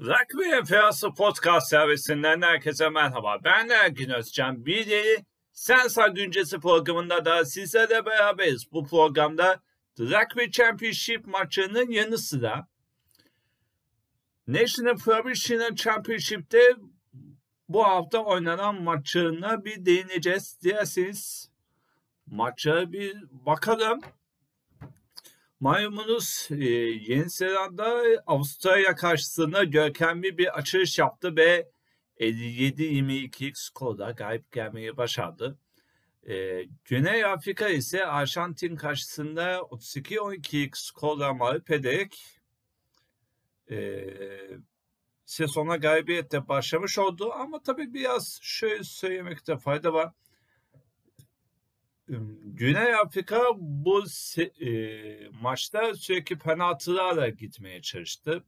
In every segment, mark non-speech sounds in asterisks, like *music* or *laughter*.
Rugby Fiyası Podcast servisinden herkese merhaba. Ben Ergin Özcan. Bir yeni Sensa Güncesi programında da sizlerle beraberiz. Bu programda Rugby Championship maçının yanı sıra National Professional Championship'te bu hafta oynanan maçına bir değineceğiz. Dilerseniz maça bir bakalım. Malumunuz e, Yeni Zelanda Avustralya karşısında görkemli bir açılış yaptı ve 57-22 skorda galip gelmeyi başardı. E, Güney Afrika ise Arjantin karşısında 32-12 skorla mağlup ederek e, sezona galibiyetle başlamış oldu. Ama tabii biraz şöyle söylemekte fayda var. Güney Afrika bu e, maçta sürekli penaltılarla gitmeye çalıştı.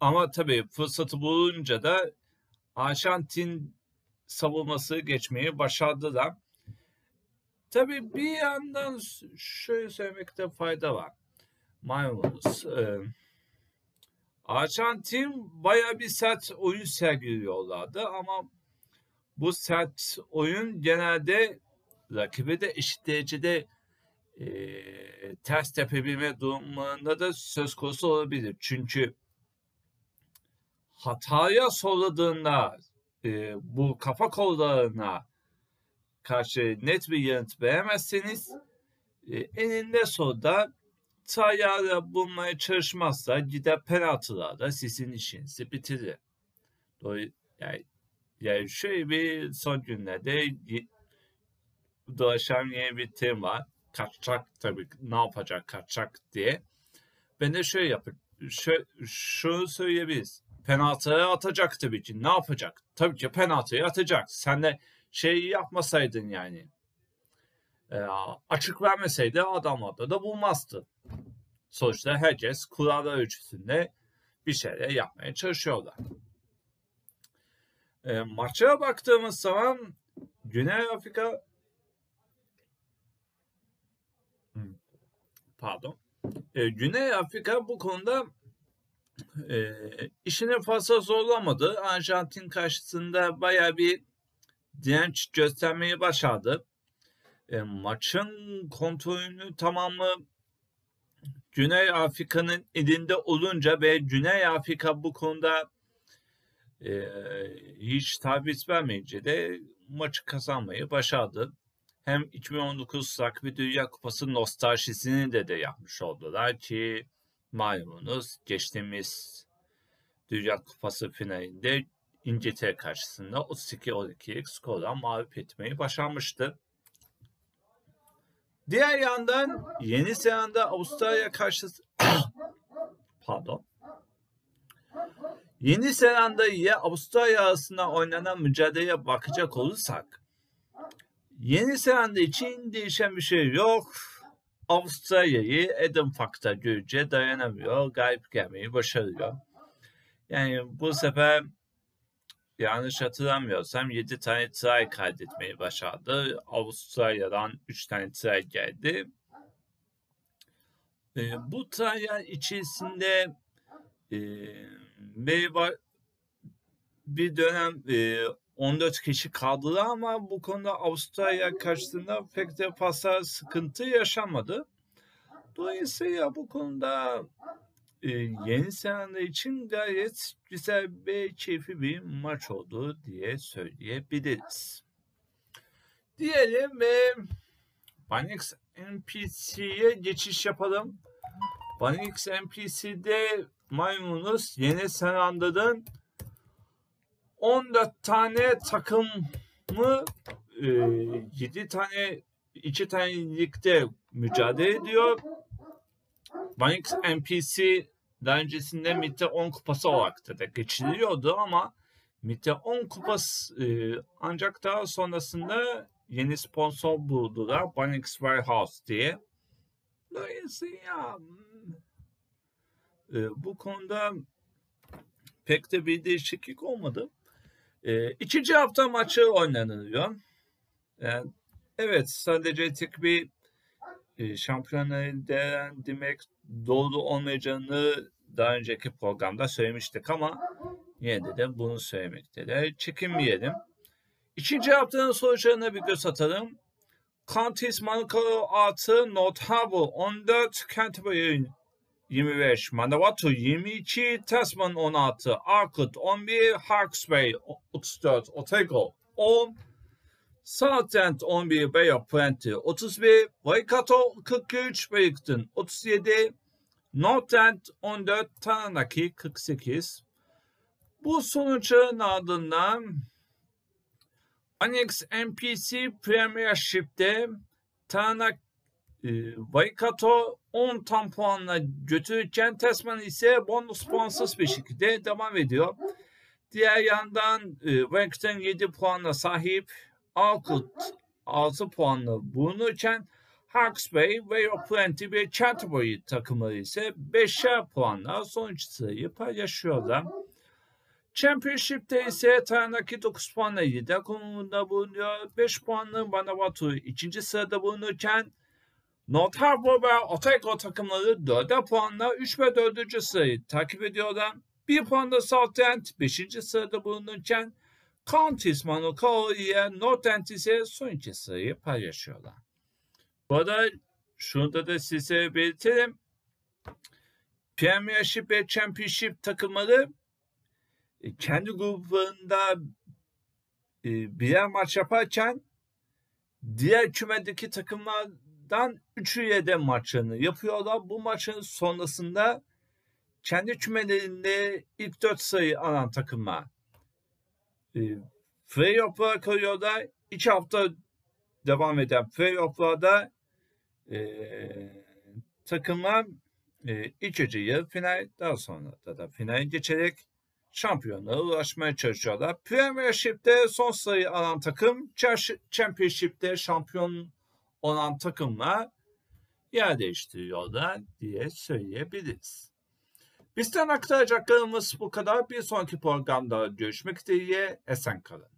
Ama tabii fırsatı bulunca da Arjantin savunması geçmeyi başardılar. Tabii bir yandan şöyle söylemekte fayda var. Malumunuz. E, Arjantin baya bir sert oyun sergiliyorlardı ama bu sert oyun genelde rakibi de eşit derecede e, ters tepebilme durumunda da söz konusu olabilir. Çünkü hataya solladığında e, bu kafa kollarına karşı net bir yanıt veremezseniz e, eninde sonunda tayara bulmaya çalışmazsa gider penaltılarda sizin işinizi bitirir. Yani yani şöyle bir son günlerde dolaşan yeni bir terim var. Kaçacak tabii ne yapacak kaçacak diye. Ben de şöyle yapın. Şö, şunu söyleyebiliriz. Penaltıya atacak tabii ki. Ne yapacak? Tabii ki penaltıya atacak. Sen de şey yapmasaydın yani. E, açık vermeseydi adamlarda da bulmazdı. Sonuçta herkes kurallar ölçüsünde bir şeyler yapmaya çalışıyorlar. E, maça baktığımız zaman Güney Afrika pardon e, Güney Afrika bu konuda e, işini fazla zorlamadı. Arjantin karşısında baya bir direnç göstermeyi başardı. E, maçın kontrolünü tamamı Güney Afrika'nın elinde olunca ve Güney Afrika bu konuda e, hiç taviz vermeyince de maçı kazanmayı başardı. Hem 2019 Rugby Dünya Kupası nostaljisini de de yapmış oldular ki malumunuz geçtiğimiz Dünya Kupası finalinde İngiltere karşısında 32-12'lik skorla mağlup etmeyi başarmıştı. Diğer yandan Yeni Zelanda Avustralya karşısı *coughs* pardon Yeni Zelanda ile Avustralya arasında oynanan mücadeleye bakacak olursak Yeni Zelanda için değişen bir şey yok. Avustralya'yı Adam Fakta görünce dayanamıyor. Galip gelmeyi başarıyor. Yani bu sefer yanlış hatırlamıyorsam 7 tane try kaydetmeyi başardı. Avustralya'dan 3 tane try geldi. E, bu try'ler içerisinde e, Bey bir dönem e, 14 kişi kaldılar ama bu konuda Avustralya karşısında pek de fazla sıkıntı yaşamadı. Dolayısıyla bu konuda e, Yeni Zelanda için gayet güzel ve keyifli bir maç oldu diye söyleyebiliriz. Diyelim ve Banix NPC'ye geçiş yapalım. Banix NPC'de maymunuz Yeni Zelanda'nın 14 tane takımı e, 7 tane 2 tane ligde mücadele ediyor. Banix NPC daha öncesinde MIT'e 10 kupası olarak da geçiliyordu ama MIT'e 10 kupası e, ancak daha sonrasında yeni sponsor buldular. Banix Warehouse diye. Dolayısıyla e, bu konuda pek de bir değişiklik olmadı. E, ikinci hafta maçı oynanıyor. Yani, evet sadece tek bir e, şampiyonları değerlendirmek doğru olmayacağını daha önceki programda söylemiştik ama yine de, bunu söylemekte de çekinmeyelim. İkinci haftanın sonuçlarına bir göz atalım. Counties Monaco artı Notable 14, Canterbury 25, Manawatu 22, Tasman 16, Arkut 11, Hawke's 34, Otago 10, Southend 11, Bay of Plenty 31, Waikato 43, Wellington 37, Northend 14, Taranaki 48. Bu sonuçların ardından Annex NPC Premiership'te Taranaki e, Waikato 10 tam puanla götürürken Tasman ise bonus puansız bir şekilde devam ediyor. Diğer yandan e, Wellington 7 puanla sahip Alkut 6 puanla bulunurken Hawks Bay ve Plenty ve Canterbury takımları ise 5'er puanla sonuç sırayı paylaşıyorlar. Championship'te ise Taranaki 9 puanla 7 konumunda bulunuyor. 5 puanlı Vanuatu ikinci sırada bulunurken North Harbour ve Otago takımları 4 puanla 3 ve 4. sırayı takip ediyorlar. 1 puanda Southend 5. sırada bulunurken Counties Manukau ile Northend ise son iki sırayı paylaşıyorlar. Bu arada şunu da, da size belirtelim. Premiership ve Championship takımları e, kendi gruplarında e, birer maç yaparken diğer kümedeki takımlardan üçüyle de maçlarını yapıyorlar. Bu maçın sonrasında kendi kümelerinde ilk dört sayı alan takımlar e, playoff'a kalıyorlar. İki hafta devam eden playoff'larda e, takımlar e, ilk önce yarı final daha sonra da, da finale geçerek şampiyonluğa ulaşmaya çalışıyorlar. Premiership'te son sayı alan takım, Championship'te şampiyon olan takımla yer değiştiriyorlar diye söyleyebiliriz. Bizden aktaracaklarımız bu kadar. Bir sonraki programda görüşmek dileğiyle esen kalın.